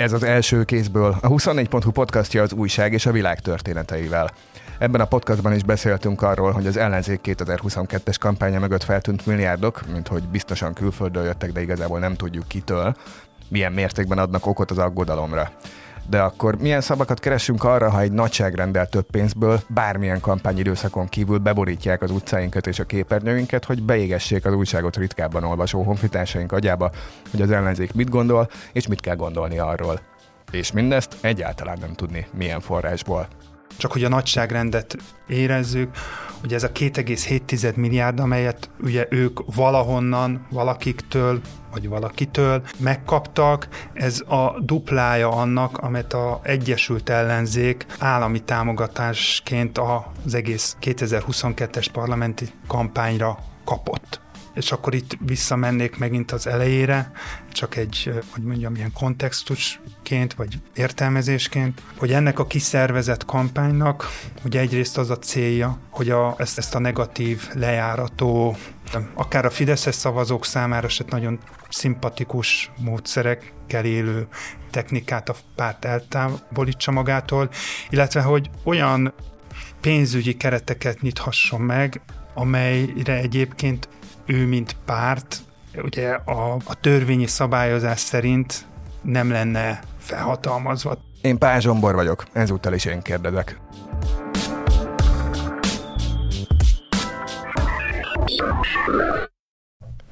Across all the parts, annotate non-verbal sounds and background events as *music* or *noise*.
Ez az első kézből a 24.hu podcastja az újság és a világ történeteivel. Ebben a podcastban is beszéltünk arról, hogy az ellenzék 2022-es kampánya mögött feltűnt milliárdok, mint hogy biztosan külföldről jöttek, de igazából nem tudjuk kitől, milyen mértékben adnak okot az aggodalomra. De akkor milyen szavakat keresünk arra, ha egy nagyságrendel több pénzből bármilyen kampányidőszakon kívül beborítják az utcáinkat és a képernyőinket, hogy beégessék az újságot ritkábban olvasó honfitársaink agyába, hogy az ellenzék mit gondol, és mit kell gondolni arról. És mindezt egyáltalán nem tudni milyen forrásból. Csak hogy a nagyságrendet érezzük, hogy ez a 2,7 milliárd, amelyet ugye ők valahonnan, valakiktől, vagy valakitől megkaptak, ez a duplája annak, amit a Egyesült Ellenzék állami támogatásként az egész 2022-es parlamenti kampányra kapott és akkor itt visszamennék megint az elejére, csak egy, hogy mondjam, ilyen kontextusként, vagy értelmezésként, hogy ennek a kiszervezett kampánynak, hogy egyrészt az a célja, hogy a, ezt, ezt a negatív, lejárató, akár a Fideszes szavazók számára se nagyon szimpatikus módszerekkel élő technikát a párt eltávolítsa magától, illetve hogy olyan pénzügyi kereteket nyithasson meg, amelyre egyébként ő, mint párt, ugye a, a törvényi szabályozás szerint nem lenne felhatalmazva. Én Pázsombor vagyok, ezúttal is én kérdezek.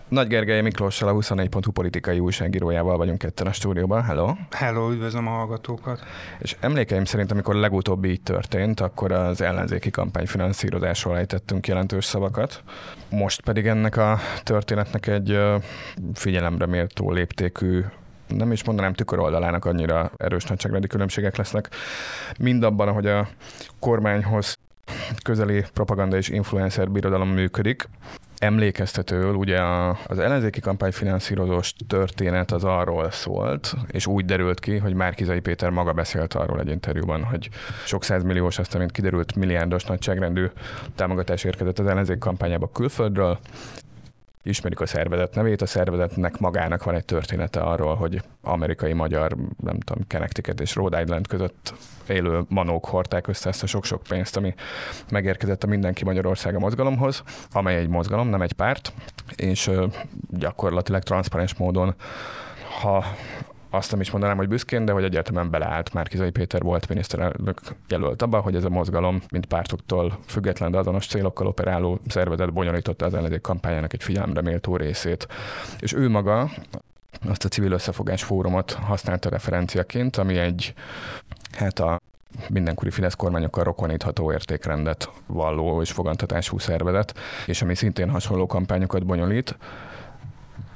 Nagy Gergely Miklóssal, a 24.hu politikai újságírójával vagyunk ketten a stúdióban. Hello! Hello, üdvözlöm a hallgatókat! És emlékeim szerint, amikor legutóbb így történt, akkor az ellenzéki kampány finanszírozásról ejtettünk jelentős szavakat. Most pedig ennek a történetnek egy figyelemre méltó léptékű nem is mondanám tüköroldalának annyira erős nagyságrendi különbségek lesznek, mind abban, ahogy a kormányhoz közeli propaganda és influencer birodalom működik, emlékeztetőül ugye az ellenzéki kampányfinanszírozós történet az arról szólt, és úgy derült ki, hogy Márkizai Péter maga beszélt arról egy interjúban, hogy sok százmilliós, aztán mint kiderült milliárdos nagyságrendű támogatás érkezett az ellenzék kampányába külföldről, ismerik a szervezet nevét, a szervezetnek magának van egy története arról, hogy amerikai-magyar, nem tudom, Connecticut és Rhode Island között élő manók hordták össze ezt a sok-sok pénzt, ami megérkezett a Mindenki Magyarországa mozgalomhoz, amely egy mozgalom, nem egy párt, és gyakorlatilag transzparens módon ha azt nem is mondanám, hogy büszkén, de hogy egyértelműen beleállt Márkizai Péter volt miniszterelnök jelölt abba, hogy ez a mozgalom, mint pártoktól független, de azonos célokkal operáló szervezet bonyolította az ellenzék kampányának egy figyelemre méltó részét. És ő maga azt a civil összefogás fórumot használta referenciaként, ami egy, hát a mindenkori Fidesz kormányokkal rokonítható értékrendet valló és fogantatású szervezet, és ami szintén hasonló kampányokat bonyolít,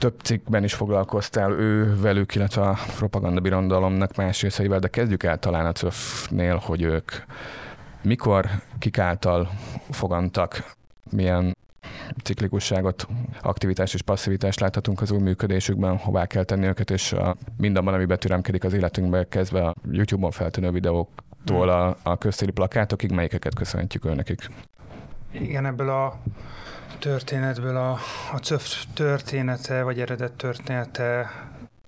több cikkben is foglalkoztál ő velük, illetve a propaganda birondalomnak más részeivel, de kezdjük el talán a CÖF-nél, hogy ők mikor, kik által fogantak, milyen ciklikusságot, aktivitás és passzivitást láthatunk az új működésükben, hová kell tenni őket, és a, mindabban, ami betüremkedik az életünkbe, kezdve a YouTube-on feltűnő videóktól a, a köztéri plakátokig, melyikeket köszönhetjük őnekik. Igen, ebből a történetből a, a CÖF története, vagy eredet története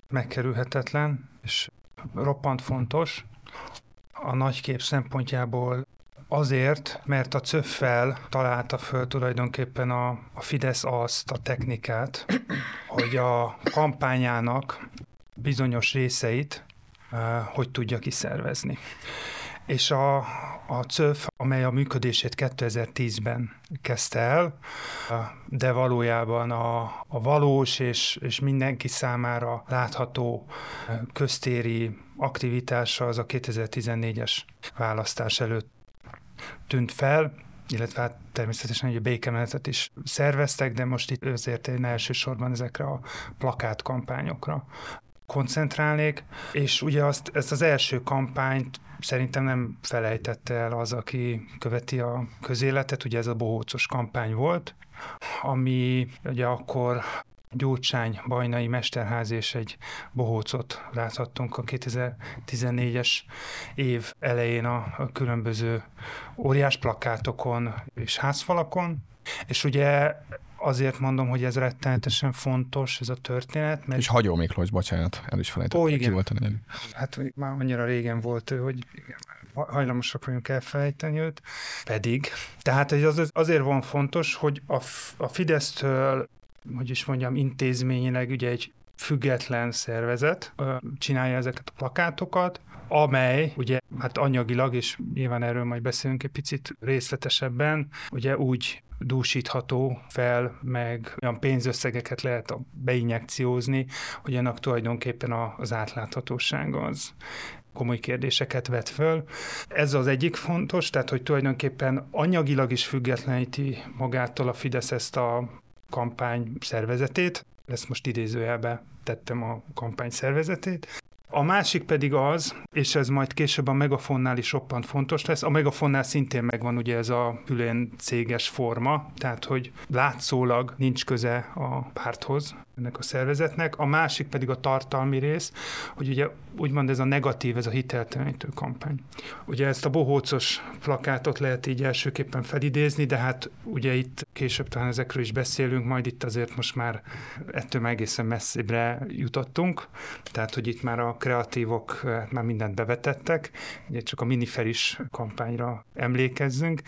megkerülhetetlen, és roppant fontos. A nagykép szempontjából azért, mert a CÖF-fel találta föl tulajdonképpen a, a Fidesz azt a technikát, hogy a kampányának bizonyos részeit uh, hogy tudja kiszervezni és a, a CÖF, amely a működését 2010-ben kezdte el, de valójában a, a valós és, és mindenki számára látható köztéri aktivitása az a 2014-es választás előtt tűnt fel, illetve hát természetesen egy békemenetet is szerveztek, de most itt azért én elsősorban ezekre a plakátkampányokra koncentrálnék, és ugye azt, ezt az első kampányt szerintem nem felejtette el az, aki követi a közéletet, ugye ez a bohócos kampány volt, ami ugye akkor Gyurcsány, Bajnai Mesterház és egy bohócot láthattunk a 2014-es év elején a, különböző óriás plakátokon és házfalakon, és ugye azért mondom, hogy ez rettenetesen fontos, ez a történet. Mert... És Hagyó Miklós, bocsánat, el is felejtettem. Ó, igen. Ki volt a negyedik? Hát már annyira régen volt ő, hogy igen, hajlamosak vagyunk elfelejteni őt, pedig. Tehát az, azért van fontos, hogy a, a Fidesztől, hogy is mondjam, intézményileg ugye egy független szervezet csinálja ezeket a plakátokat, amely ugye hát anyagilag, és nyilván erről majd beszélünk egy picit részletesebben, ugye úgy dúsítható fel, meg olyan pénzösszegeket lehet beinjekciózni, hogy ennek tulajdonképpen az átláthatóság az komoly kérdéseket vet föl. Ez az egyik fontos, tehát hogy tulajdonképpen anyagilag is függetleníti magától a Fidesz ezt a kampány szervezetét, ezt most idézőjelbe tettem a kampány szervezetét, a másik pedig az, és ez majd később a Megafonnál is roppant fontos lesz, a Megafonnál szintén megvan ugye ez a külön céges forma, tehát hogy látszólag nincs köze a párthoz, ennek a szervezetnek, a másik pedig a tartalmi rész, hogy ugye úgymond ez a negatív, ez a hiteltelenítő kampány. Ugye ezt a bohócos plakátot lehet így elsőképpen felidézni, de hát ugye itt később talán ezekről is beszélünk, majd itt azért most már ettől már egészen messzibbre jutottunk, tehát hogy itt már a kreatívok hát már mindent bevetettek, ugye csak a miniferis kampányra emlékezzünk,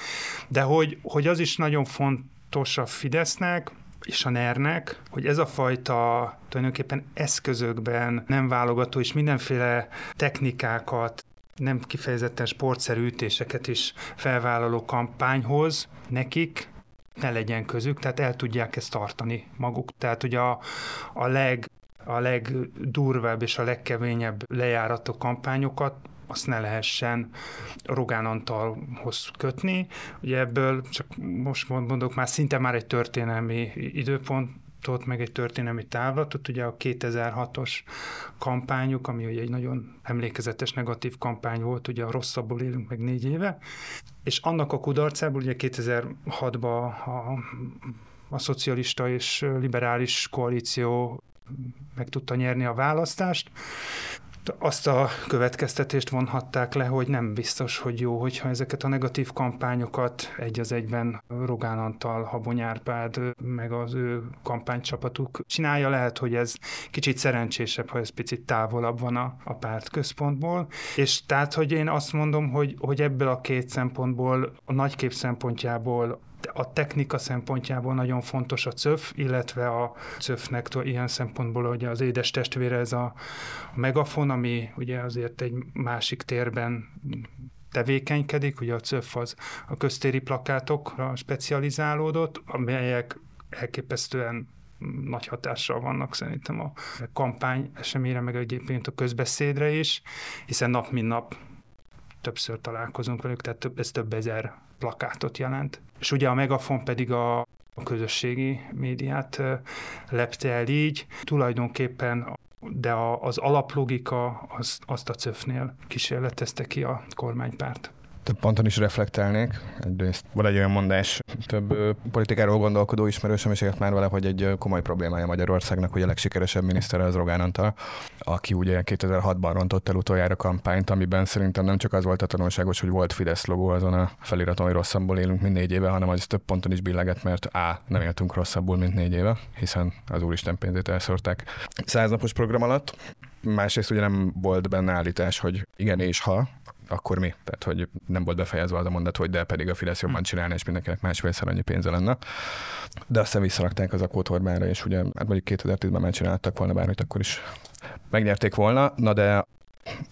de hogy, hogy az is nagyon fontos a Fidesznek, és a NER-nek, hogy ez a fajta tulajdonképpen eszközökben nem válogató és mindenféle technikákat, nem kifejezetten sportszerű ütéseket is felvállaló kampányhoz nekik ne legyen közük, tehát el tudják ezt tartani maguk. Tehát ugye a, a leg a legdurvább és a legkeményebb lejárató kampányokat azt ne lehessen Rogán Antalhoz kötni. Ugye ebből csak most mondok már szinte már egy történelmi időpontot, meg egy történelmi távlatot, ugye a 2006-os kampányuk, ami ugye egy nagyon emlékezetes negatív kampány volt, ugye a rosszabbul élünk meg négy éve, és annak a kudarcából ugye 2006-ban a, a szocialista és liberális koalíció meg tudta nyerni a választást, azt a következtetést vonhatták le, hogy nem biztos, hogy jó, hogyha ezeket a negatív kampányokat egy az egyben Rogán Antal, Habony Árpád, meg az ő kampánycsapatuk csinálja. Lehet, hogy ez kicsit szerencsésebb, ha ez picit távolabb van a, a párt központból. És tehát, hogy én azt mondom, hogy, hogy ebből a két szempontból, a nagykép szempontjából a technika szempontjából nagyon fontos a CÖF, illetve a CÖF-nek ilyen szempontból, hogy az édes testvére ez a megafon, ami ugye azért egy másik térben tevékenykedik, ugye a CÖF az a köztéri plakátokra specializálódott, amelyek elképesztően nagy hatással vannak szerintem a kampány eseményre, meg egyébként a közbeszédre is, hiszen nap mint nap többször találkozunk velük, tehát ez több ezer plakátot jelent. És ugye a Megafon pedig a a közösségi médiát lepte el így. Tulajdonképpen de az alaplogika az, azt a CÖF-nél kísérletezte ki a kormánypárt több ponton is reflektálnék. Egyrészt van egy olyan mondás, több politikáról gondolkodó ismerősöm is ért már vele, hogy egy komoly problémája Magyarországnak, hogy a legsikeresebb miniszter az Rogán Antal, aki ugye 2006-ban rontott el utoljára kampányt, amiben szerintem nem csak az volt a tanulságos, hogy volt Fidesz logó azon a feliraton, hogy rosszabbul élünk, mint négy éve, hanem az több ponton is billegett, mert A. nem éltünk rosszabbul, mint négy éve, hiszen az úristen pénzét elszórták száznapos program alatt. Másrészt ugye nem volt benne állítás, hogy igen és ha, akkor mi? Tehát, hogy nem volt befejezve az a mondat, hogy de pedig a Fidesz jobban hm. csinálna, és mindenkinek másfélszer annyi pénze lenne. De aztán visszarakták az Akót Orbánra, és ugye hát mondjuk 2010-ben már csináltak volna bármit, akkor is megnyerték volna. Na de,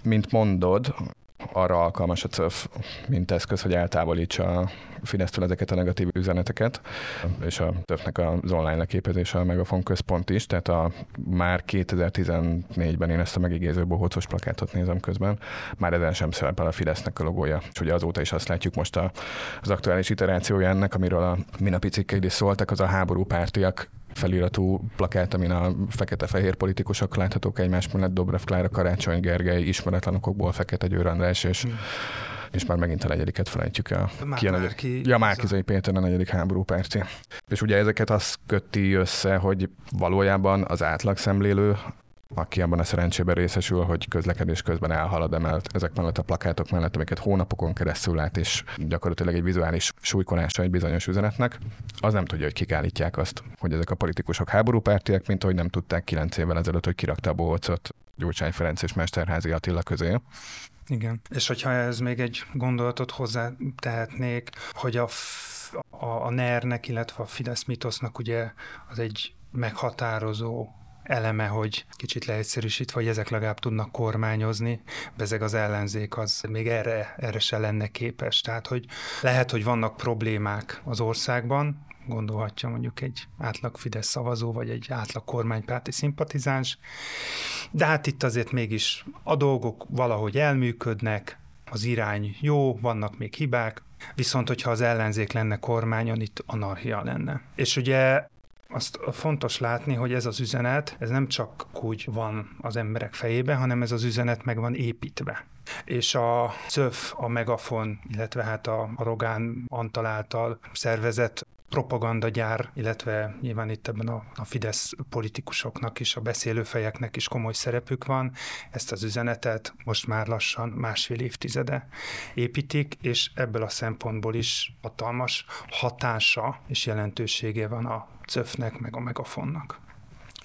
mint mondod, arra alkalmas a CÖF, mint eszköz, hogy eltávolítsa a Fidesztől ezeket a negatív üzeneteket, és a CÖF-nek az online leképezése a Megafon központ is, tehát a, már 2014-ben én ezt a megigéző bohócos plakátot nézem közben, már ezen sem szerepel a Fidesznek a logója, és ugye azóta is azt látjuk most a, az aktuális iterációja ennek, amiről a minapi cikkeid is szóltak, az a háború pártiak feliratú plakát, amin a fekete-fehér politikusok láthatók egymás mellett, Dobrev Klára, Karácsony Gergely, ismeretlenokokból Fekete Győr András, és hmm és már megint a negyediket felejtjük el. Már ki a negyedik, ki, ja, Márkizai Péter a negyedik háború párti. És ugye ezeket azt köti össze, hogy valójában az átlag szemlélő aki abban a szerencsében részesül, hogy közlekedés közben elhalad emelt ezek mellett a plakátok mellett, amiket hónapokon keresztül lát, és gyakorlatilag egy vizuális súlykolása egy bizonyos üzenetnek, az nem tudja, hogy kik állítják azt, hogy ezek a politikusok háborúpártiak, mint ahogy nem tudták kilenc évvel ezelőtt, hogy kirakta a bohócot Gyurcsány Ferenc és Mesterházi Attila közé. Igen. És hogyha ez még egy gondolatot hozzá tehetnék, hogy a, a, a NER-nek, illetve a Fidesz mitosznak ugye az egy meghatározó eleme, hogy kicsit leegyszerűsítve, hogy ezek legalább tudnak kormányozni, bezeg az ellenzék az még erre, erre se lenne képes. Tehát, hogy lehet, hogy vannak problémák az országban, gondolhatja mondjuk egy átlag Fidesz szavazó, vagy egy átlag kormánypárti szimpatizáns, de hát itt azért mégis a dolgok valahogy elműködnek, az irány jó, vannak még hibák, viszont hogyha az ellenzék lenne kormányon, itt anarchia lenne. És ugye azt fontos látni, hogy ez az üzenet, ez nem csak úgy van az emberek fejében, hanem ez az üzenet meg van építve. És a CÖF, a Megafon, illetve hát a Rogán Antal által szervezett propagandagyár, illetve nyilván itt ebben a, a Fidesz politikusoknak is, a beszélőfejeknek is komoly szerepük van. Ezt az üzenetet most már lassan másfél évtizede építik, és ebből a szempontból is hatalmas hatása és jelentősége van a CÖF-nek, meg a Megafonnak.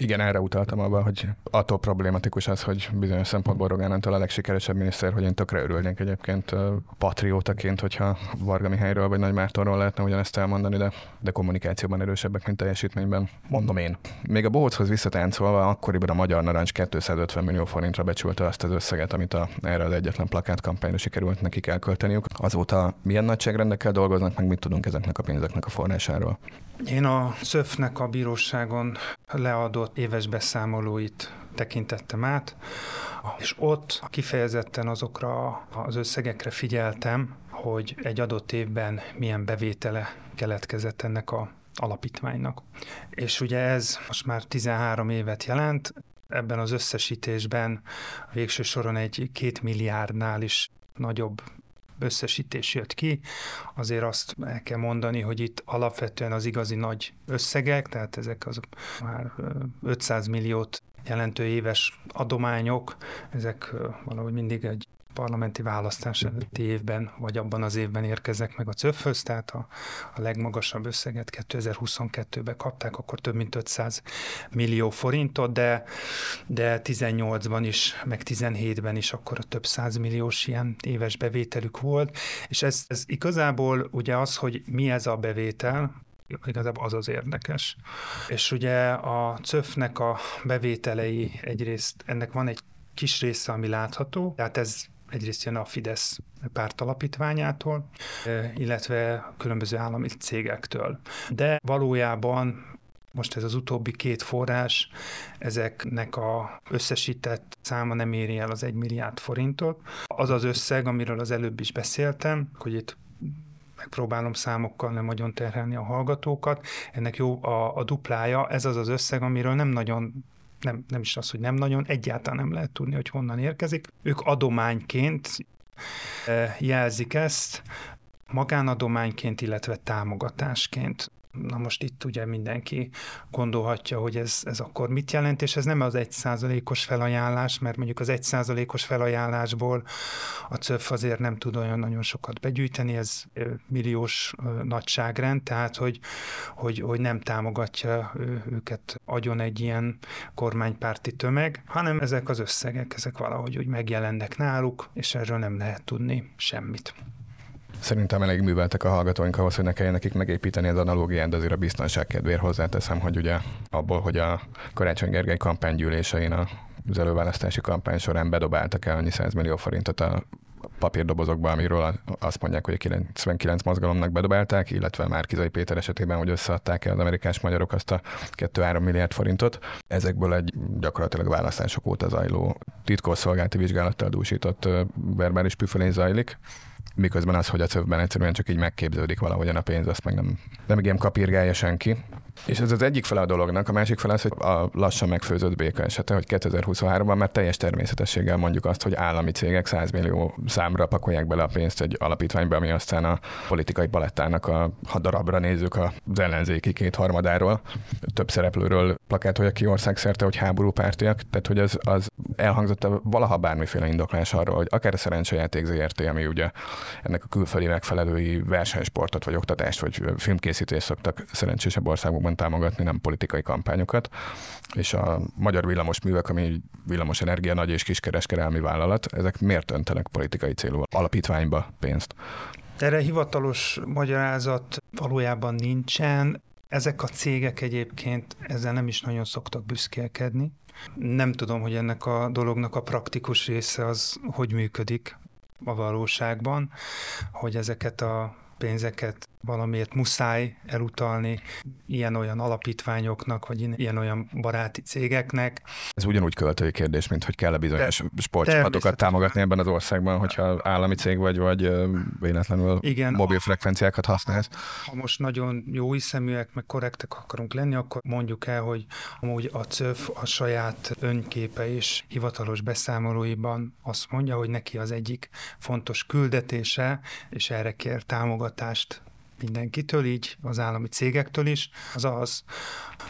Igen, erre utaltam abban, hogy attól problématikus az, hogy bizonyos szempontból Rogán Antal a legsikeresebb miniszter, hogy én tökre örülnék egyébként patriótaként, hogyha Varga Mihályról vagy Nagy Mártonról lehetne ugyanezt elmondani, de, de kommunikációban erősebbek, mint teljesítményben. Mondom én. Még a Bohóchoz visszatáncolva, akkoriban a Magyar Narancs 250 millió forintra becsülte azt az összeget, amit a, erre az egyetlen plakátkampányra sikerült nekik elkölteniük. Azóta milyen nagyságrendekkel dolgoznak, meg mit tudunk ezeknek a pénzeknek a forrásáról? Én a szöfnek a bíróságon leadott éves beszámolóit tekintettem át, és ott kifejezetten azokra az összegekre figyeltem, hogy egy adott évben milyen bevétele keletkezett ennek a alapítványnak. És ugye ez most már 13 évet jelent, ebben az összesítésben végső soron egy két milliárdnál is nagyobb összesítés jött ki. Azért azt el kell mondani, hogy itt alapvetően az igazi nagy összegek, tehát ezek azok már 500 milliót jelentő éves adományok, ezek valahogy mindig egy parlamenti választás előtti évben, vagy abban az évben érkeznek meg a cöfhöz, tehát a, a legmagasabb összeget 2022-ben kapták, akkor több mint 500 millió forintot, de, de 18-ban is, meg 17-ben is akkor a több milliós ilyen éves bevételük volt, és ez, ez igazából ugye az, hogy mi ez a bevétel, igazából az az érdekes. És ugye a CÖF-nek a bevételei egyrészt, ennek van egy kis része, ami látható, tehát ez egyrészt jön a Fidesz párt alapítványától, illetve különböző állami cégektől. De valójában most ez az utóbbi két forrás, ezeknek a összesített száma nem éri el az egy milliárd forintot. Az az összeg, amiről az előbb is beszéltem, hogy itt megpróbálom számokkal nem nagyon terhelni a hallgatókat. Ennek jó a, a duplája, ez az az összeg, amiről nem nagyon nem, nem is az, hogy nem nagyon, egyáltalán nem lehet tudni, hogy honnan érkezik. Ők adományként eh, jelzik ezt, magánadományként, illetve támogatásként. Na most itt ugye mindenki gondolhatja, hogy ez, ez akkor mit jelent, és ez nem az egy százalékos felajánlás, mert mondjuk az egy százalékos felajánlásból a CÖF azért nem tud olyan nagyon sokat begyűjteni, ez milliós nagyságrend, tehát hogy, hogy, hogy nem támogatja őket agyon egy ilyen kormánypárti tömeg, hanem ezek az összegek, ezek valahogy úgy megjelennek náluk, és erről nem lehet tudni semmit. Szerintem elég műveltek a hallgatóink ahhoz, hogy ne kelljen nekik megépíteni az analógiát, de azért a biztonság kedvéért hozzáteszem, hogy ugye abból, hogy a Karácsony Gergely kampánygyűlésein az előválasztási kampány során bedobáltak el annyi 100 millió forintot a papírdobozokba, amiről azt mondják, hogy a 99 mozgalomnak bedobálták, illetve már Kizai Péter esetében, hogy összeadták el az amerikás magyarok azt a 2-3 milliárd forintot. Ezekből egy gyakorlatilag választások óta zajló titkosszolgálati vizsgálattal dúsított verbális püfölén zajlik miközben az, hogy a cövben egyszerűen csak így megképződik valahogyan a pénz, azt meg nem, nem igen kapirgálja senki. És ez az egyik fele a dolognak, a másik fele az, hogy a lassan megfőzött béka esete, hogy 2023-ban már teljes természetességgel mondjuk azt, hogy állami cégek 100 millió számra pakolják bele a pénzt egy alapítványba, ami aztán a politikai palettának a, ha darabra nézzük az ellenzéki kétharmadáról, több szereplőről plakátolja ki országszerte, hogy háborúpártiak, tehát hogy az, az elhangzott valaha bármiféle indoklás arról, hogy akár a szerencsejáték ZRT, ami ugye ennek a külföldi megfelelői versenysportot, vagy oktatást, vagy filmkészítést szoktak szerencsésebb országokban támogatni, nem politikai kampányokat. És a magyar villamos művek, ami villamos energia nagy és kiskereskedelmi vállalat, ezek miért öntenek politikai célú alapítványba pénzt? Erre hivatalos magyarázat valójában nincsen. Ezek a cégek egyébként ezzel nem is nagyon szoktak büszkélkedni. Nem tudom, hogy ennek a dolognak a praktikus része az hogy működik a valóságban, hogy ezeket a pénzeket valamiért muszáj elutalni ilyen-olyan alapítványoknak, vagy ilyen-olyan baráti cégeknek. Ez ugyanúgy költői kérdés, mint hogy kell-e bizonyos sportcsapatokat támogatni ebben az országban, hogyha állami cég vagy, vagy véletlenül Igen, mobil frekvenciákat használsz. Ha most nagyon jó hiszeműek, meg korrektek akarunk lenni, akkor mondjuk el, hogy amúgy a CÖF a saját önképe és hivatalos beszámolóiban azt mondja, hogy neki az egyik fontos küldetése, és erre kér támogatást mindenkitől, így az állami cégektől is, az az,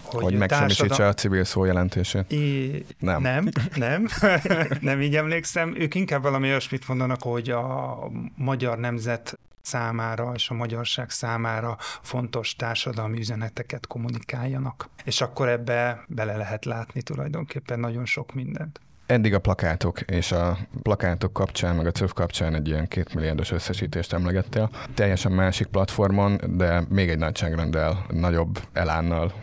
hogy, hogy megsemmisítse társadal... a civil szó jelentését. I... Nem. Nem, *laughs* nem, *laughs* nem így emlékszem. Ők inkább valami olyasmit mondanak, hogy a magyar nemzet számára és a magyarság számára fontos társadalmi üzeneteket kommunikáljanak. És akkor ebbe bele lehet látni tulajdonképpen nagyon sok mindent. Eddig a plakátok és a plakátok kapcsán, meg a CÖF kapcsán egy ilyen kétmilliárdos összesítést emlegettél. Teljesen másik platformon, de még egy nagyságrenddel, nagyobb elánnal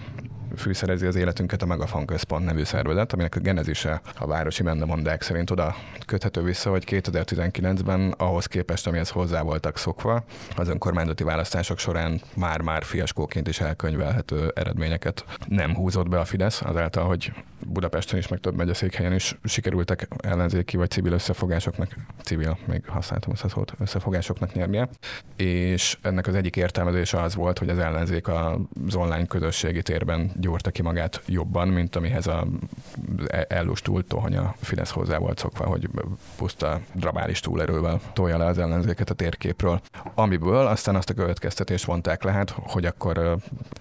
fűszerezi az életünket a Megafon Központ nevű szervezet, aminek a genezise a városi mendemondák szerint oda köthető vissza, hogy 2019-ben ahhoz képest, amihez hozzá voltak szokva, az önkormányzati választások során már-már fiaskóként is elkönyvelhető eredményeket nem húzott be a Fidesz, azáltal, hogy Budapesten is, meg több megyeszékhelyen is sikerültek ellenzéki vagy civil összefogásoknak, civil, még használtam ezt a szót, összefogásoknak nyernie. És ennek az egyik értelmezése az volt, hogy az ellenzék az online közösségi térben gyúrta ki magát jobban, mint amihez a ellustult tohonya Fidesz hozzá volt szokva, hogy puszta drabális túlerővel tolja le az ellenzéket a térképről. Amiből aztán azt a következtetést vonták le, hát, hogy akkor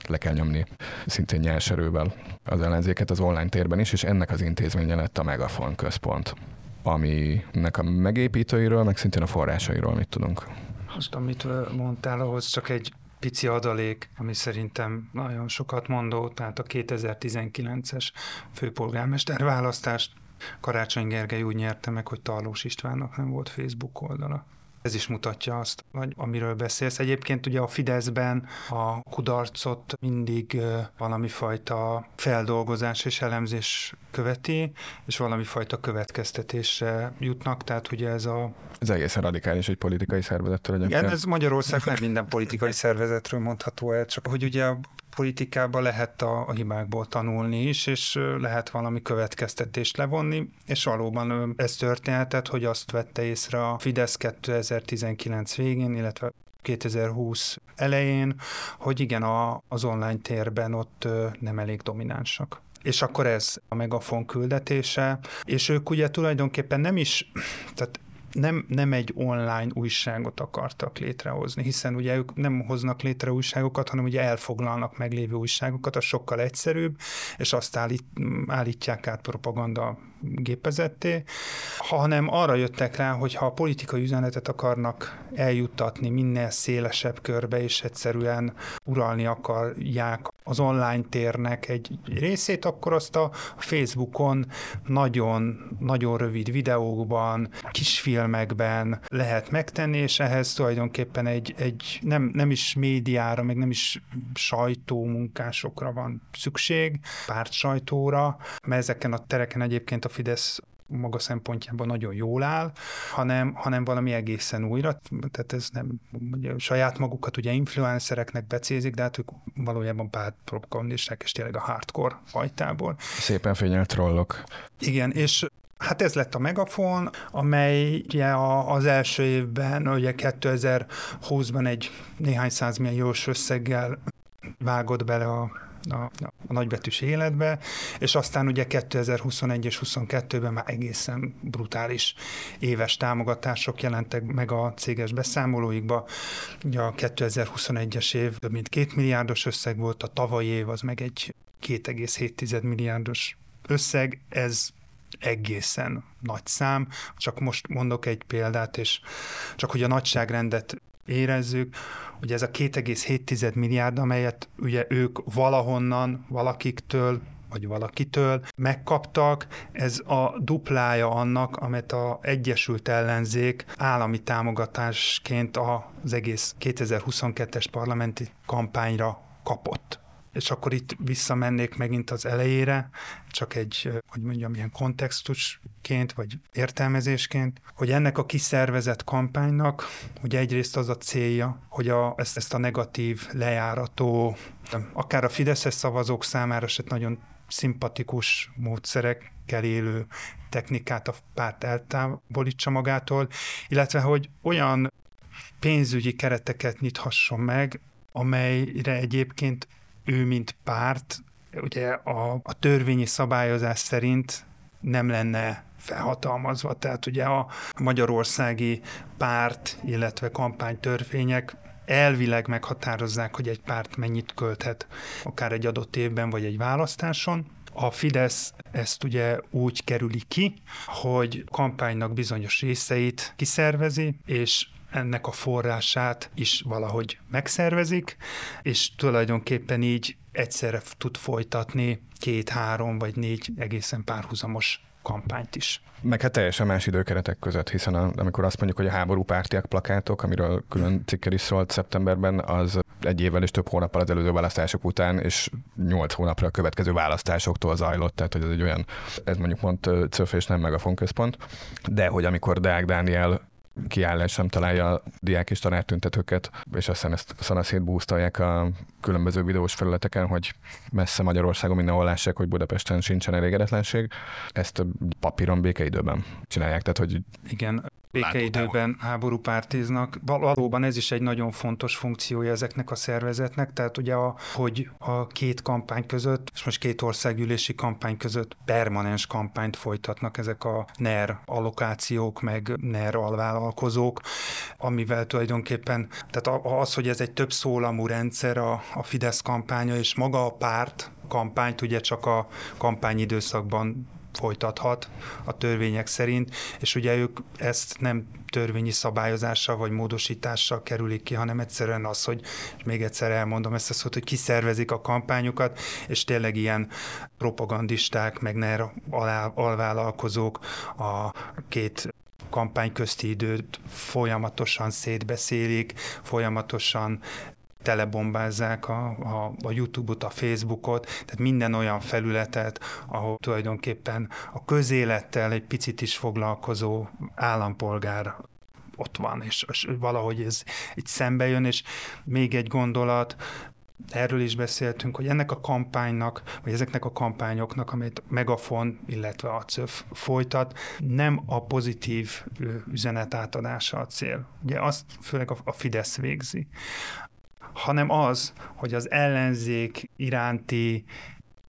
le kell nyomni szintén nyers erővel az ellenzéket az online térben is, és ennek az intézménye lett a Megafon központ aminek a megépítőiről, meg szintén a forrásairól mit tudunk. Azt, amit mondtál, ahhoz csak egy pici adalék, ami szerintem nagyon sokat mondó, tehát a 2019-es főpolgármester választást Karácsony Gergely úgy nyerte meg, hogy Tarlós Istvánnak nem volt Facebook oldala. Ez is mutatja azt, hogy amiről beszélsz. Egyébként ugye a Fideszben a kudarcot mindig valami fajta feldolgozás és elemzés követi, és valami fajta következtetésre jutnak, tehát ugye ez a... Ez egészen radikális egy politikai szervezettől egyébként. Igen, ez Magyarország nem minden politikai szervezetről mondható el, csak hogy ugye a politikában lehet a, a hibákból tanulni is, és lehet valami következtetést levonni, és valóban ez történhetett, hogy azt vette észre a Fidesz 2019 végén, illetve 2020 elején, hogy igen, a, az online térben ott nem elég dominánsak. És akkor ez a megafon küldetése, és ők ugye tulajdonképpen nem is, tehát nem, nem egy online újságot akartak létrehozni, hiszen ugye ők nem hoznak létre újságokat, hanem ugye elfoglalnak meglévő újságokat, az sokkal egyszerűbb, és azt állít, állítják át propaganda gépezetté, hanem arra jöttek rá, hogy ha a politikai üzenetet akarnak eljuttatni minél szélesebb körbe, és egyszerűen uralni akarják az online térnek egy részét, akkor azt a Facebookon nagyon, nagyon rövid videókban, kisfilmekben lehet megtenni, és ehhez tulajdonképpen egy, egy nem, nem is médiára, meg nem is sajtómunkásokra van szükség, párt sajtóra, mert ezeken a tereken egyébként a Fidesz maga szempontjában nagyon jól áll, hanem, hanem valami egészen újra, tehát ez nem, ugye, saját magukat ugye influencereknek becézik, de hát ők valójában pártpropagandisták, és tényleg a hardcore fajtából. Szépen fényelt trollok. Igen, és Hát ez lett a Megafon, amely ugye az első évben, ugye 2020-ban egy néhány százmilliós összeggel vágott bele a a, a nagybetűs életbe, és aztán ugye 2021 és 22-ben már egészen brutális éves támogatások jelentek meg a céges beszámolóikba. Ugye a 2021-es év több mint két milliárdos összeg volt, a tavalyi év az meg egy 2,7 milliárdos összeg, ez egészen nagy szám. Csak most mondok egy példát, és csak hogy a nagyságrendet érezzük, hogy ez a 2,7 milliárd, amelyet ugye ők valahonnan, valakiktől vagy valakitől megkaptak, ez a duplája annak, amit a Egyesült Ellenzék állami támogatásként az egész 2022-es parlamenti kampányra kapott és akkor itt visszamennék megint az elejére, csak egy, hogy mondjam, ilyen kontextusként, vagy értelmezésként, hogy ennek a kiszervezett kampánynak, hogy egyrészt az a célja, hogy a, ezt, ezt a negatív, lejárató, akár a Fideszes szavazók számára se nagyon szimpatikus módszerekkel élő technikát a párt eltávolítsa magától, illetve hogy olyan pénzügyi kereteket nyithasson meg, amelyre egyébként ő, mint párt, ugye a, a törvényi szabályozás szerint nem lenne felhatalmazva. Tehát ugye a magyarországi párt, illetve kampánytörvények elvileg meghatározzák, hogy egy párt mennyit költhet akár egy adott évben vagy egy választáson. A Fidesz ezt ugye úgy kerüli ki, hogy kampánynak bizonyos részeit kiszervezi, és ennek a forrását is valahogy megszervezik, és tulajdonképpen így egyszerre tud folytatni két, három vagy négy egészen párhuzamos kampányt is. Meg hát teljesen más időkeretek között, hiszen a, amikor azt mondjuk, hogy a háború pártiak plakátok, amiről külön cikkel is szólt szeptemberben, az egy évvel és több hónappal az előző választások után, és nyolc hónapra a következő választásoktól zajlott, tehát hogy ez egy olyan, ez mondjuk mond CÖF és nem meg a fonközpont, de hogy amikor Deák Dániel kiállás sem találja a diák és tanártüntetőket, és aztán ezt szanaszét búztalják a különböző videós felületeken, hogy messze Magyarországon mindenhol lássák, hogy Budapesten sincsen elégedetlenség. Ezt papíron békeidőben csinálják, tehát hogy... Igen, békeidőben háború pártiznak. Valóban ez is egy nagyon fontos funkciója ezeknek a szervezetnek, tehát ugye, a, hogy a két kampány között, és most két országgyűlési kampány között permanens kampányt folytatnak ezek a NER allokációk, meg NER alvállalkozók, amivel tulajdonképpen, tehát az, hogy ez egy több szólamú rendszer a, a Fidesz kampánya, és maga a párt kampányt ugye csak a kampányidőszakban folytathat a törvények szerint, és ugye ők ezt nem törvényi szabályozással vagy módosítással kerülik ki, hanem egyszerűen az, hogy még egyszer elmondom ezt a szót, hogy kiszervezik a kampányokat, és tényleg ilyen propagandisták, meg NER alvállalkozók a két kampány közti időt folyamatosan szétbeszélik, folyamatosan telebombázzák a, a, a YouTube-ot, a Facebookot, tehát minden olyan felületet, ahol tulajdonképpen a közélettel egy picit is foglalkozó állampolgár ott van, és, és valahogy ez itt szembe jön, és még egy gondolat, erről is beszéltünk, hogy ennek a kampánynak, vagy ezeknek a kampányoknak, amit Megafon, illetve a CÖF folytat, nem a pozitív üzenet átadása a cél. Ugye azt főleg a Fidesz végzi hanem az, hogy az ellenzék iránti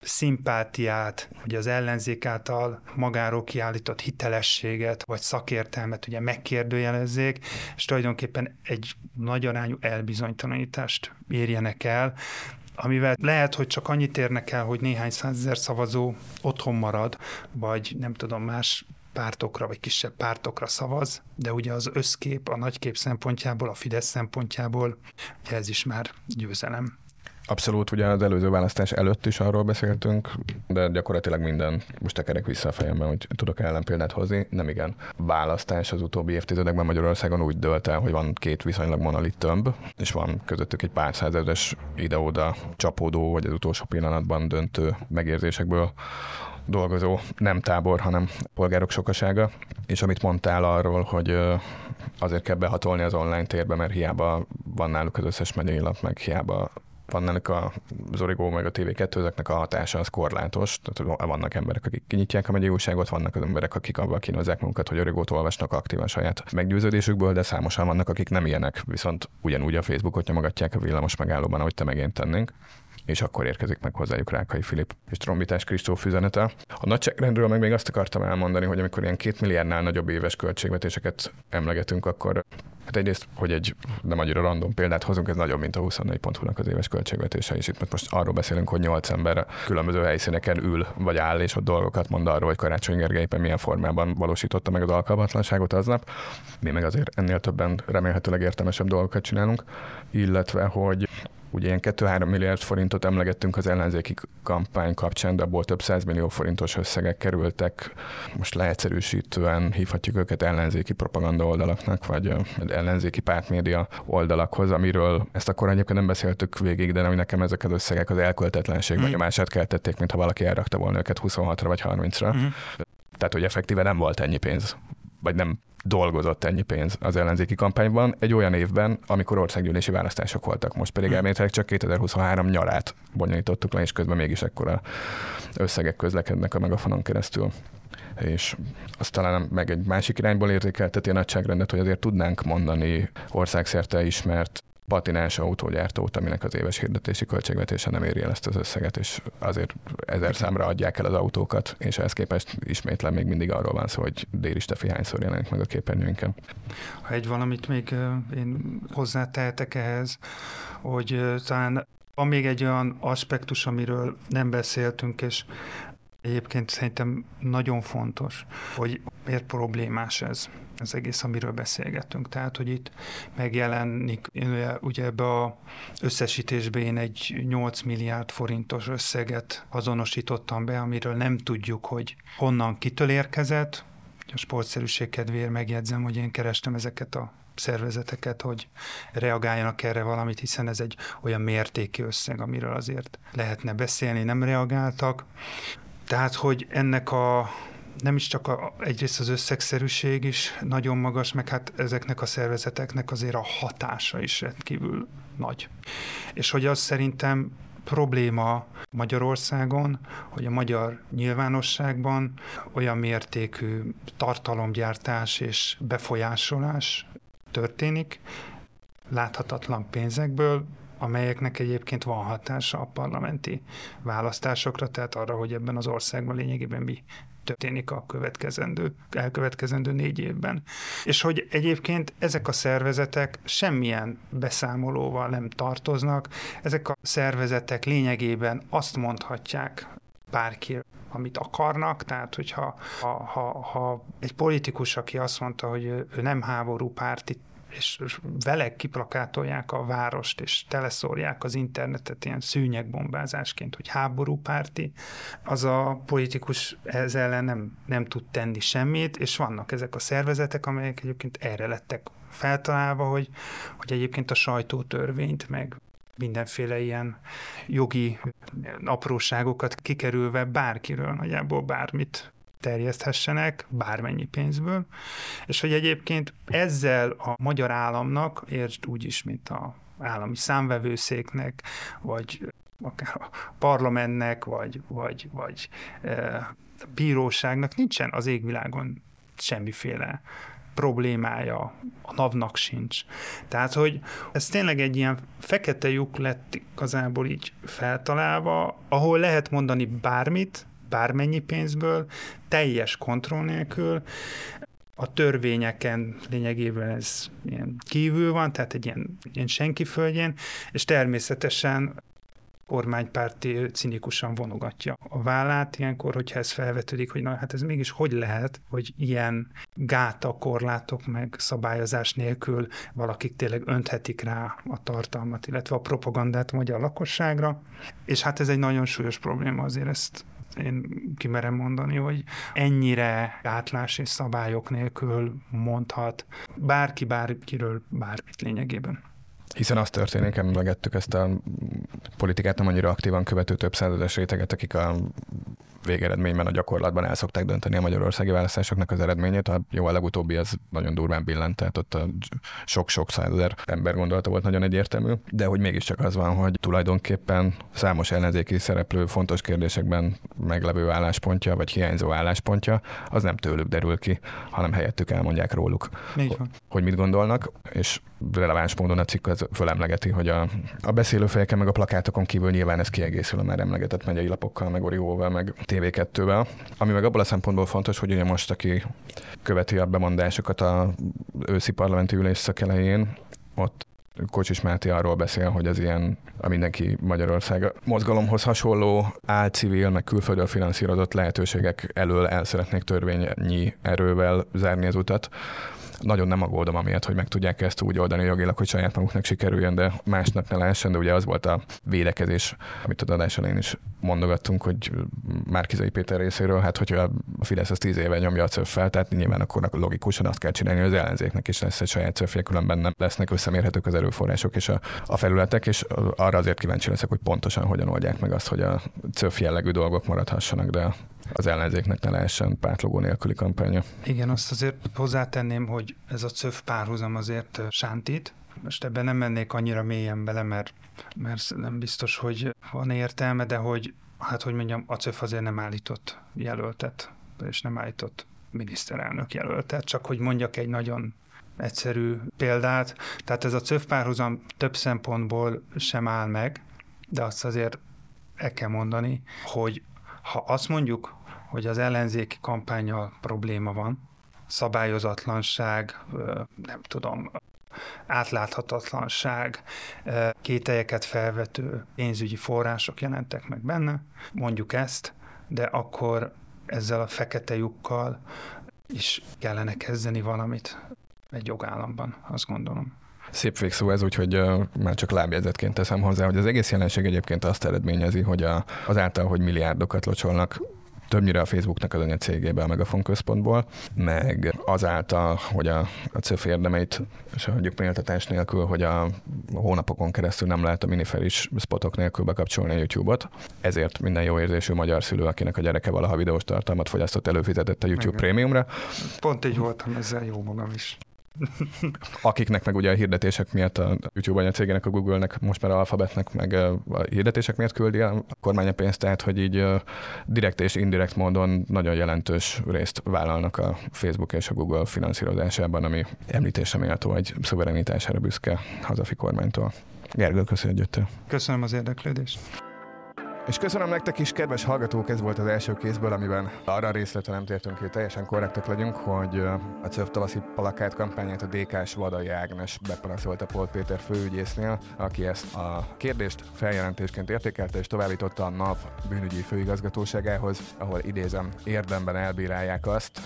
szimpátiát, hogy az ellenzék által magáról kiállított hitelességet vagy szakértelmet ugye megkérdőjelezzék, és tulajdonképpen egy nagy arányú elbizonytalanítást érjenek el, amivel lehet, hogy csak annyit érnek el, hogy néhány százezer szavazó otthon marad, vagy nem tudom, más pártokra vagy kisebb pártokra szavaz, de ugye az összkép, a nagykép szempontjából, a Fidesz szempontjából, ugye ez is már győzelem. Abszolút, ugye az előző választás előtt is arról beszéltünk, de gyakorlatilag minden, most tekerek vissza a fejemben, hogy tudok ellenpéldát hozni, nem igen. Választás az utóbbi évtizedekben Magyarországon úgy dölt el, hogy van két viszonylag monolit tömb, és van közöttük egy pár százezeres ide-oda csapódó, vagy az utolsó pillanatban döntő megérzésekből dolgozó nem tábor, hanem polgárok sokasága. És amit mondtál arról, hogy azért kell behatolni az online térbe, mert hiába van náluk az összes megyei lap, meg hiába van ennek a Zorigó meg a TV2, ezeknek a hatása az korlátos. Tehát vannak emberek, akik kinyitják a megyei újságot, vannak az emberek, akik abban kínozzák magukat, hogy Origót olvasnak aktívan saját meggyőződésükből, de számosan vannak, akik nem ilyenek, viszont ugyanúgy a Facebookot nyomogatják a villamos megállóban, ahogy te megint tennénk. És akkor érkezik meg hozzájuk Rákai Filip és Trombitás Kristóf üzenete. A nagyságrendről meg még azt akartam elmondani, hogy amikor ilyen két milliárdnál nagyobb éves költségvetéseket emlegetünk, akkor Hát egyrészt, hogy egy nem annyira random példát hozunk, ez nagyobb, mint a 24.hu-nak az éves költségvetése, és itt most arról beszélünk, hogy 8 ember különböző helyszíneken ül, vagy áll, és ott dolgokat mond arról, hogy Karácsony Gergely éppen milyen formában valósította meg az alkalmatlanságot aznap. Mi meg azért ennél többen remélhetőleg értelmesebb dolgokat csinálunk, illetve, hogy Ugye ilyen 2-3 milliárd forintot emlegettünk az ellenzéki kampány kapcsán, de abból több millió forintos összegek kerültek. Most leegyszerűsítően hívhatjuk őket ellenzéki propaganda oldalaknak, vagy ellenzéki pártmédia oldalakhoz, amiről ezt akkor egyébként nem beszéltük végig, de hogy nekem ezek az összegek az elköltetlenség mm. mását keltették, mintha valaki elrakta volna őket 26-ra vagy 30-ra. Mm. Tehát, hogy effektíve nem volt ennyi pénz vagy nem dolgozott ennyi pénz az ellenzéki kampányban egy olyan évben, amikor országgyűlési választások voltak. Most pedig hmm. elméletileg csak 2023 nyarát bonyolítottuk le, és közben mégis ekkora összegek közlekednek a megafonon keresztül és azt talán meg egy másik irányból értékelteti a nagyságrendet, hogy azért tudnánk mondani országszerte ismert patinás autógyártót, aminek az éves hirdetési költségvetése nem éri el ezt az összeget, és azért ezer számra adják el az autókat, és ehhez képest ismétlen még mindig arról van szó, hogy Déri Stefi hányszor jelenik meg a képernyőnken. Ha egy valamit még én hozzátehetek ehhez, hogy talán van még egy olyan aspektus, amiről nem beszéltünk, és egyébként szerintem nagyon fontos, hogy miért problémás ez az egész, amiről beszélgettünk. Tehát, hogy itt megjelenik, ugye ebbe a összesítésbe én egy 8 milliárd forintos összeget azonosítottam be, amiről nem tudjuk, hogy honnan kitől érkezett. A sportszerűség kedvéért megjegyzem, hogy én kerestem ezeket a szervezeteket, hogy reagáljanak erre valamit, hiszen ez egy olyan mértékű összeg, amiről azért lehetne beszélni, nem reagáltak. Tehát, hogy ennek a nem is csak a, egyrészt az összegszerűség is nagyon magas, meg hát ezeknek a szervezeteknek azért a hatása is rendkívül nagy. És hogy az szerintem probléma Magyarországon, hogy a magyar nyilvánosságban olyan mértékű tartalomgyártás és befolyásolás történik, láthatatlan pénzekből, amelyeknek egyébként van hatása a parlamenti választásokra, tehát arra, hogy ebben az országban lényegében mi történik a következendő, elkövetkezendő négy évben. És hogy egyébként ezek a szervezetek semmilyen beszámolóval nem tartoznak, ezek a szervezetek lényegében azt mondhatják bárki, amit akarnak, tehát hogyha ha, ha, ha egy politikus, aki azt mondta, hogy ő nem háború párti és vele kiplakátolják a várost, és teleszórják az internetet ilyen szűnyegbombázásként, hogy háborúpárti, az a politikus ez ellen nem, nem tud tenni semmit, és vannak ezek a szervezetek, amelyek egyébként erre lettek feltalálva, hogy, hogy egyébként a sajtótörvényt, meg mindenféle ilyen jogi apróságokat kikerülve bárkiről nagyjából bármit terjeszthessenek bármennyi pénzből, és hogy egyébként ezzel a magyar államnak, értsd úgy is, mint a állami számvevőszéknek, vagy akár a parlamentnek, vagy, vagy, vagy e, bíróságnak nincsen az égvilágon semmiféle problémája, a NAV-nak sincs. Tehát, hogy ez tényleg egy ilyen fekete lyuk lett igazából így feltalálva, ahol lehet mondani bármit, bármennyi pénzből, teljes kontroll nélkül, a törvényeken lényegében ez ilyen kívül van, tehát egy ilyen, ilyen senki földjén, és természetesen kormánypárti cinikusan vonogatja a vállát, ilyenkor, hogyha ez felvetődik, hogy na hát ez mégis hogy lehet, hogy ilyen gáta, korlátok meg szabályozás nélkül valakik tényleg önthetik rá a tartalmat, illetve a propagandát a magyar lakosságra, és hát ez egy nagyon súlyos probléma, azért ezt én kimerem mondani, hogy ennyire átlás és szabályok nélkül mondhat bárki bárkiről bármit lényegében. Hiszen az történik, emlegettük ezt a politikát nem annyira aktívan követő több százados réteget, akik a végeredményben a gyakorlatban el szokták dönteni a magyarországi választásoknak az eredményét. A jó, a legutóbbi az nagyon durván billent, tehát ott sok-sok százezer ember gondolata volt nagyon egyértelmű, de hogy mégiscsak az van, hogy tulajdonképpen számos ellenzéki szereplő fontos kérdésekben meglevő álláspontja, vagy hiányzó álláspontja, az nem tőlük derül ki, hanem helyettük elmondják róluk, hogy mit gondolnak, és releváns módon a cikk az fölemlegeti, hogy a, a beszélőfejeken meg a plakátokon kívül nyilván ez kiegészül a már emlegetett megyei lapokkal, meg Orióval, meg TV2-vel. Ami meg abból a szempontból fontos, hogy ugye most, aki követi a bemondásokat a őszi parlamenti ülésszak elején, ott Kocsis Máté arról beszél, hogy az ilyen a mindenki Magyarország mozgalomhoz hasonló álcivil, meg külföldről finanszírozott lehetőségek elől el szeretnék törvényi erővel zárni az utat nagyon nem aggódom amiatt, hogy meg tudják ezt úgy oldani jogilag, hogy saját maguknak sikerüljön, de másnak ne lehessen, de ugye az volt a védekezés, amit a adás elején is mondogattunk, hogy Márkizai Péter részéről, hát hogyha a Fidesz az tíz éve nyomja a cöffel, tehát nyilván akkor logikusan azt kell csinálni, hogy az ellenzéknek is lesz egy saját cöffje, különben nem lesznek összemérhetők az erőforrások és a, a felületek, és arra azért kíváncsi leszek, hogy pontosan hogyan oldják meg azt, hogy a cöff jellegű dolgok maradhassanak, de az ellenzéknek ne lehessen pártlogó nélküli kampánya. Igen, azt azért hozzátenném, hogy ez a CÖF párhuzam azért sántít. Most ebben nem mennék annyira mélyen bele, mert, mert nem biztos, hogy van értelme, de hogy, hát hogy mondjam, a CÖF azért nem állított jelöltet, és nem állított miniszterelnök jelöltet, csak hogy mondjak egy nagyon egyszerű példát. Tehát ez a CÖF párhuzam több szempontból sem áll meg, de azt azért el kell mondani, hogy ha azt mondjuk, hogy az ellenzéki kampányal probléma van, szabályozatlanság, nem tudom, átláthatatlanság, kételyeket felvető pénzügyi források jelentek meg benne, mondjuk ezt, de akkor ezzel a fekete lyukkal is kellene kezdeni valamit egy jogállamban, azt gondolom. Szép végszó ez, úgyhogy uh, már csak lábjegyzetként teszem hozzá, hogy az egész jelenség egyébként azt eredményezi, hogy a, azáltal, hogy milliárdokat locsolnak többnyire a Facebooknak az anyacégébe, a Megafon központból, meg azáltal, hogy a, a CÖF érdemeit, és mondjuk méltatás nélkül, hogy a hónapokon keresztül nem lehet a miniferis spotok nélkül bekapcsolni a YouTube-ot. Ezért minden jó érzésű magyar szülő, akinek a gyereke valaha videós tartalmat fogyasztott, előfizetett a YouTube Igen. Prémiumra. Pont így voltam ezzel jó magam is. Akiknek meg ugye a hirdetések miatt a YouTube anyacégének, a Google-nek, most már a Alphabetnek meg a hirdetések miatt küldi a kormány a pénzt, tehát hogy így direkt és indirekt módon nagyon jelentős részt vállalnak a Facebook és a Google finanszírozásában, ami említésem méltó egy szuverenitására büszke hazafi kormánytól. Gergő, köszönjük, hogy jöttél. Köszönöm az érdeklődést. És köszönöm nektek is, kedves hallgatók, ez volt az első kézből, amiben arra a részletre nem tértünk ki, teljesen korrektek legyünk, hogy a CÖV tavaszi plakát kampányát a DK-s Vadai Ágnes bepanaszolta Paul Péter főügyésznél, aki ezt a kérdést feljelentésként értékelte és továbbította a NAV bűnügyi főigazgatóságához, ahol idézem, érdemben elbírálják azt,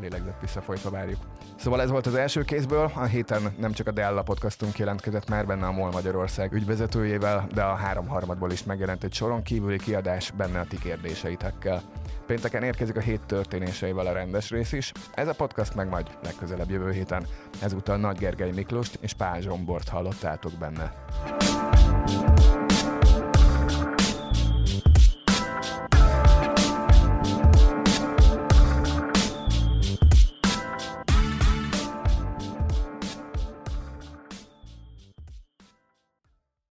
lélegzett visszafolytva várjuk. Szóval ez volt az első kézből, a héten nem csak a Dell podcastunk jelentkezett már benne a MOL Magyarország ügyvezetőjével, de a háromharmadból is megjelent egy soron kívüli kiadás benne a ti kérdéseitekkel. Pénteken érkezik a hét történéseivel a rendes rész is, ez a podcast meg majd legközelebb jövő héten. Ezúttal Nagy Gergely Miklóst és Pál Zsombort hallottátok benne.